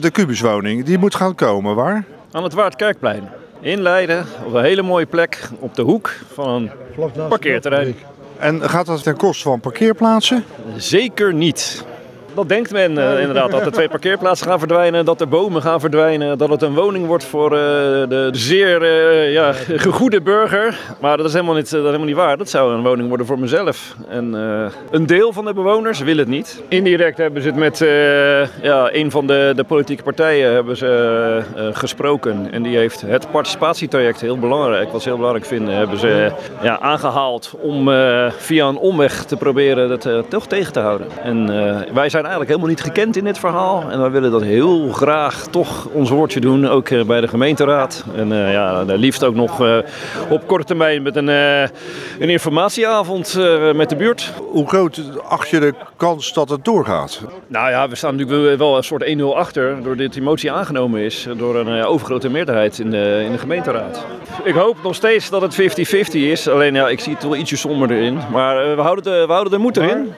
De kubuswoning, die moet gaan komen, waar? Aan het Waardkerkplein. In Leiden, op een hele mooie plek, op de hoek van een parkeerterrein. En gaat dat ten koste van parkeerplaatsen? Zeker niet. Dat denkt men eh, inderdaad, dat er twee parkeerplaatsen gaan verdwijnen, dat er bomen gaan verdwijnen, dat het een woning wordt voor eh, de zeer eh, ja, gegoede burger. Maar dat is, helemaal niet, dat is helemaal niet waar. Dat zou een woning worden voor mezelf. En een deel van de bewoners wil het niet. Indirect hebben ze het met ja, een van de, de politieke partijen hebben ze, gesproken. En die heeft het participatietraject, heel belangrijk, wat ze heel belangrijk vinden, hebben ze ja, aangehaald om via een omweg te proberen dat toch tegen te houden. En wij zijn eigenlijk helemaal niet gekend in dit verhaal. En wij willen dat heel graag toch ons woordje doen, ook eh, bij de gemeenteraad. En eh, ja, liefst ook nog eh, op korte termijn met een, een informatieavond met de buurt. Hoe groot acht je de kans dat het doorgaat? Nou ja, we staan natuurlijk wel een soort 1-0 achter doordat die motie aangenomen is door een overgrote meerderheid in de, in de gemeenteraad. Ik hoop nog steeds dat het 50-50 is, alleen ja, ik zie het wel ietsje somber erin. Maar we houden de, we houden de moed erin.